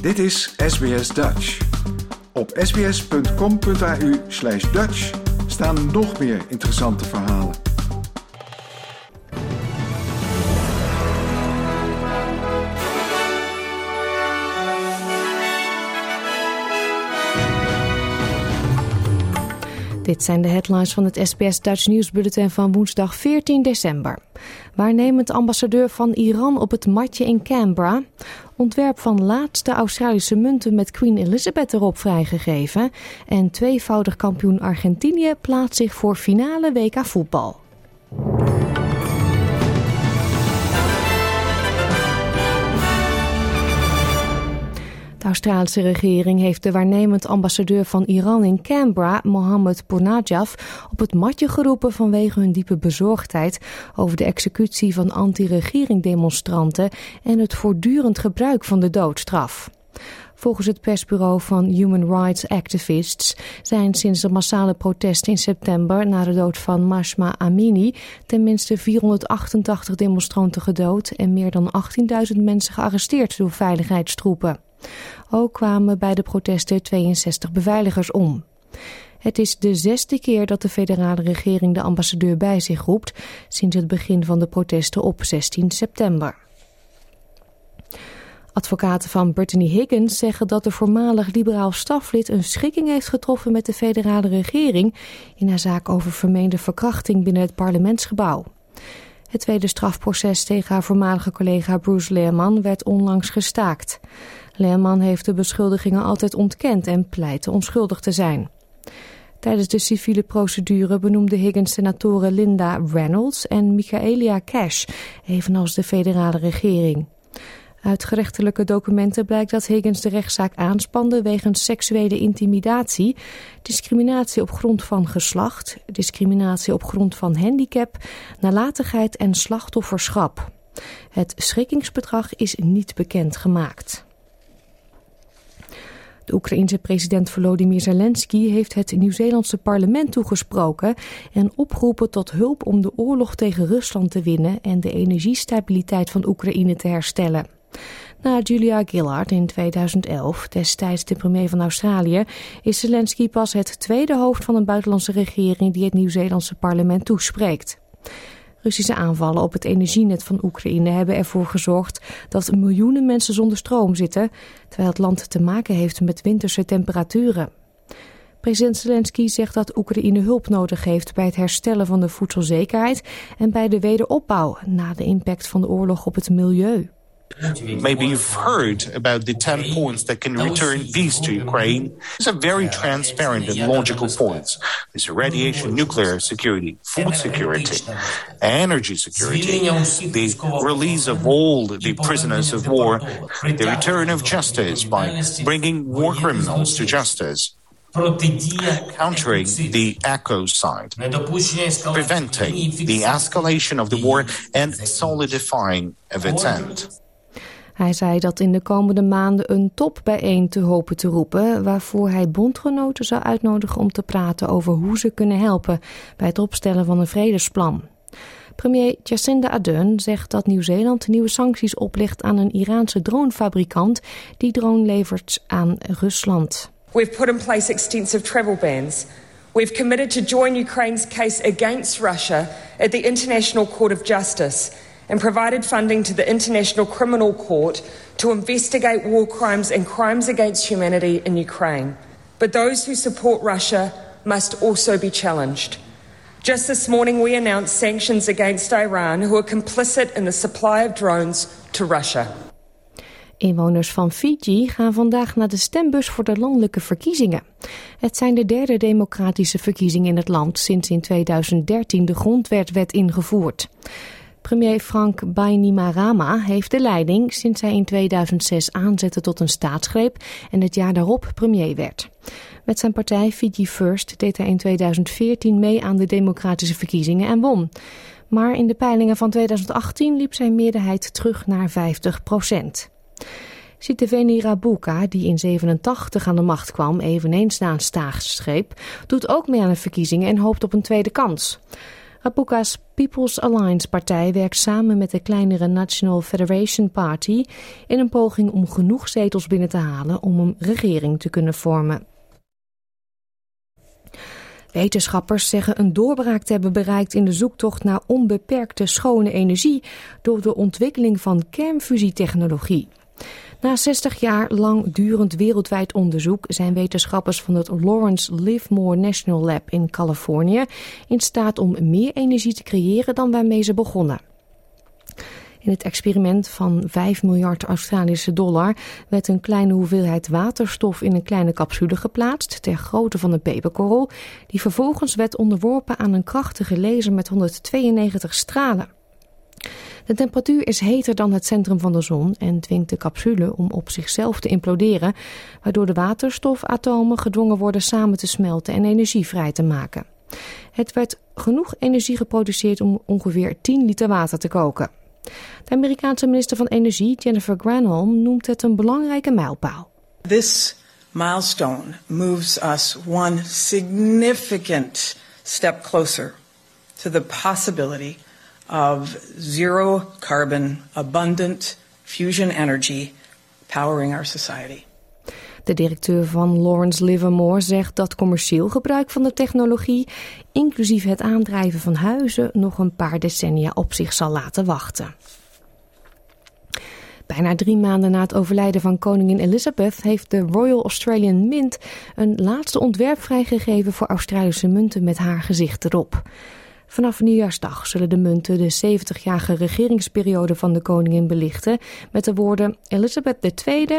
Dit is SBS Dutch. Op sbs.com.au slash Dutch staan nog meer interessante verhalen. Dit zijn de headlines van het SBS Dutch nieuwsbulletin van woensdag 14 december. Waarnemend ambassadeur van Iran op het matje in Canberra. Ontwerp van laatste Australische munten met Queen Elizabeth erop vrijgegeven. En tweevoudig kampioen Argentinië plaatst zich voor finale WK voetbal. Australische regering heeft de waarnemend ambassadeur van Iran in Canberra, Mohammed Bonajaf, op het matje geroepen vanwege hun diepe bezorgdheid over de executie van anti-regering demonstranten en het voortdurend gebruik van de doodstraf. Volgens het persbureau van Human Rights Activists zijn sinds de massale protesten in september na de dood van Mashma Amini tenminste 488 demonstranten gedood en meer dan 18.000 mensen gearresteerd door veiligheidstroepen. Ook kwamen bij de protesten 62 beveiligers om. Het is de zesde keer dat de federale regering de ambassadeur bij zich roept sinds het begin van de protesten op 16 september. Advocaten van Brittany Higgins zeggen dat de voormalig liberaal staflid een schikking heeft getroffen met de federale regering in haar zaak over vermeende verkrachting binnen het parlementsgebouw. Het tweede strafproces tegen haar voormalige collega Bruce Lehrman werd onlangs gestaakt. Lehrman heeft de beschuldigingen altijd ontkend en pleitte onschuldig te zijn. Tijdens de civiele procedure benoemde Higgins senatoren Linda Reynolds en Michaelia Cash, evenals de federale regering. Uit gerechtelijke documenten blijkt dat Higgins de rechtszaak aanspande wegens seksuele intimidatie, discriminatie op grond van geslacht, discriminatie op grond van handicap, nalatigheid en slachtofferschap. Het schikkingsbedrag is niet bekend gemaakt. De Oekraïense president Volodymyr Zelensky heeft het Nieuw-Zeelandse parlement toegesproken en opgeroepen tot hulp om de oorlog tegen Rusland te winnen en de energiestabiliteit van Oekraïne te herstellen. Na Julia Gillard in 2011, destijds de premier van Australië, is Zelensky pas het tweede hoofd van een buitenlandse regering die het Nieuw-Zeelandse parlement toespreekt. Russische aanvallen op het energienet van Oekraïne hebben ervoor gezorgd dat miljoenen mensen zonder stroom zitten, terwijl het land te maken heeft met winterse temperaturen. President Zelensky zegt dat Oekraïne hulp nodig heeft bij het herstellen van de voedselzekerheid en bij de wederopbouw na de impact van de oorlog op het milieu. Maybe you've heard about the 10 points that can return peace to Ukraine. These are very transparent and logical points. There's radiation, nuclear security, food security, energy security, the release of all the prisoners of war, the return of justice by bringing war criminals to justice, countering the ecocide, preventing the escalation of the war and solidifying of its end. Hij zei dat in de komende maanden een top bijeen te hopen te roepen... waarvoor hij bondgenoten zou uitnodigen om te praten over hoe ze kunnen helpen... bij het opstellen van een vredesplan. Premier Jacinda Ardern zegt dat Nieuw-Zeeland nieuwe sancties oplegt aan een Iraanse dronefabrikant die drone levert aan Rusland. We've put in place extensive travel bans. We've committed to join Ukraine's case against Russia at the International Court of Justice and provided funding to the International Criminal Court to investigate war crimes and crimes against humanity in Ukraine. But those who support Russia must also be challenged. Just this morning, we announced sanctions against Iran, who are complicit in the supply of drones to Russia. Inwoners van Fiji gaan vandaag naar de stembus voor de landelijke verkiezingen. Het zijn de derde democratische verkiezingen in het land sinds in 2013 de grondwet werd ingevoerd. Premier Frank Bainimarama heeft de leiding sinds hij in 2006 aanzette tot een staatsgreep en het jaar daarop premier werd. Met zijn partij Fiji First deed hij in 2014 mee aan de democratische verkiezingen en won. Maar in de peilingen van 2018 liep zijn meerderheid terug naar 50 procent. Siteveni Rabuka, die in 87 aan de macht kwam, eveneens na een staatsgreep, doet ook mee aan de verkiezingen en hoopt op een tweede kans. Rabuka's People's Alliance partij werkt samen met de kleinere National Federation Party in een poging om genoeg zetels binnen te halen om een regering te kunnen vormen. Wetenschappers zeggen een doorbraak te hebben bereikt in de zoektocht naar onbeperkte schone energie door de ontwikkeling van kernfusietechnologie. Na 60 jaar lang durend wereldwijd onderzoek zijn wetenschappers van het Lawrence Livermore National Lab in Californië in staat om meer energie te creëren dan waarmee ze begonnen. In het experiment van 5 miljard Australische dollar werd een kleine hoeveelheid waterstof in een kleine capsule geplaatst ter grootte van een peperkorrel, die vervolgens werd onderworpen aan een krachtige laser met 192 stralen. De temperatuur is heter dan het centrum van de zon en dwingt de capsule om op zichzelf te imploderen, waardoor de waterstofatomen gedwongen worden samen te smelten en energie vrij te maken. Het werd genoeg energie geproduceerd om ongeveer 10 liter water te koken. De Amerikaanse minister van Energie, Jennifer Granholm, noemt het een belangrijke mijlpaal. This milestone moves us one significant step closer to the possibility of zero carbon abundant fusion energy powering our society. De directeur van Lawrence Livermore zegt dat commercieel gebruik van de technologie, inclusief het aandrijven van huizen, nog een paar decennia op zich zal laten wachten. Bijna drie maanden na het overlijden van koningin Elizabeth heeft de Royal Australian Mint een laatste ontwerp vrijgegeven voor Australische munten met haar gezicht erop. Vanaf nieuwjaarsdag zullen de munten de 70-jarige regeringsperiode van de koningin belichten met de woorden Elizabeth II 1952-2022.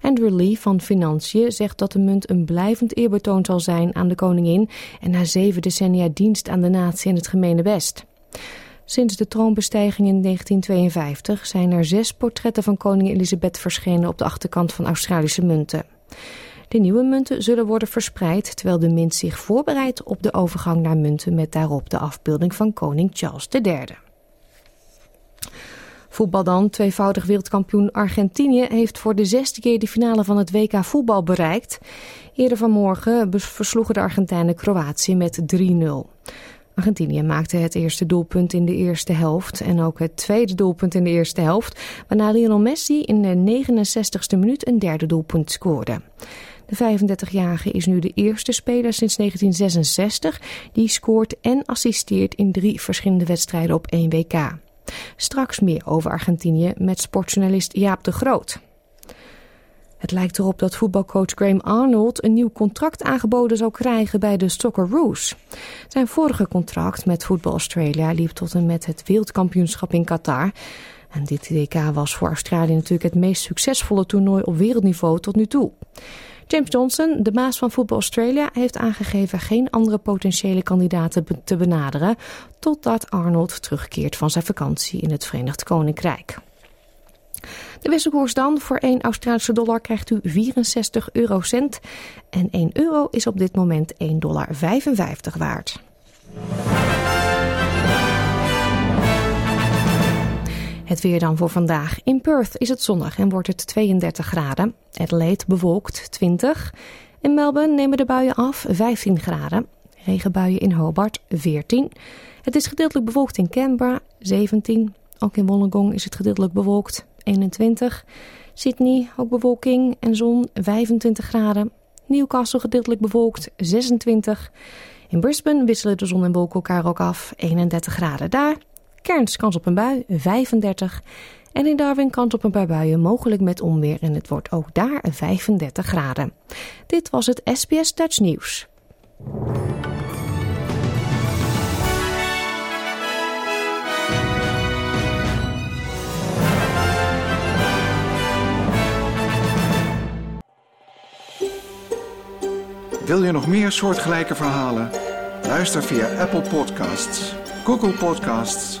Andrew Lee van Financiën zegt dat de munt een blijvend eerbetoon zal zijn aan de koningin en na zeven decennia dienst aan de natie en het gemene best. Sinds de troonbestijging in 1952 zijn er zes portretten van koningin Elizabeth verschenen op de achterkant van Australische munten. De nieuwe munten zullen worden verspreid terwijl de mint zich voorbereidt op de overgang naar munten met daarop de afbeelding van koning Charles III. Voetbal dan. Tweevoudig wereldkampioen Argentinië heeft voor de zesde keer de finale van het WK voetbal bereikt. Eerder vanmorgen versloegen de Argentijnen Kroatië met 3-0. Argentinië maakte het eerste doelpunt in de eerste helft en ook het tweede doelpunt in de eerste helft, waarna Lionel Messi in de 69ste minuut een derde doelpunt scoorde. De 35-jarige is nu de eerste speler sinds 1966 die scoort en assisteert in drie verschillende wedstrijden op één WK. Straks meer over Argentinië met sportjournalist Jaap de Groot. Het lijkt erop dat voetbalcoach Graham Arnold een nieuw contract aangeboden zou krijgen bij de Socceroos. Zijn vorige contract met Voetbal Australia liep tot en met het wereldkampioenschap in Qatar. En dit WK was voor Australië natuurlijk het meest succesvolle toernooi op wereldniveau tot nu toe. James Johnson, de baas van Voetbal Australia, heeft aangegeven geen andere potentiële kandidaten te benaderen totdat Arnold terugkeert van zijn vakantie in het Verenigd Koninkrijk. De wisselkoers dan. Voor 1 Australische dollar krijgt u 64 eurocent. En 1 euro is op dit moment 1,55 dollar waard. Het weer dan voor vandaag. In Perth is het zonnig en wordt het 32 graden. Adelaide bewolkt 20. In Melbourne nemen de buien af 15 graden. Regenbuien in Hobart 14. Het is gedeeltelijk bewolkt in Canberra 17. Ook in Wollongong is het gedeeltelijk bewolkt 21. Sydney ook bewolking en zon 25 graden. Newcastle gedeeltelijk bewolkt 26. In Brisbane wisselen de zon en wolken elkaar ook af 31 graden daar. Cairns kans op een bui 35. En in Darwin kans op een paar buien, mogelijk met onweer. En het wordt ook daar 35 graden. Dit was het SBS Dutch Nieuws. Wil je nog meer soortgelijke verhalen? Luister via Apple Podcasts, Google Podcasts,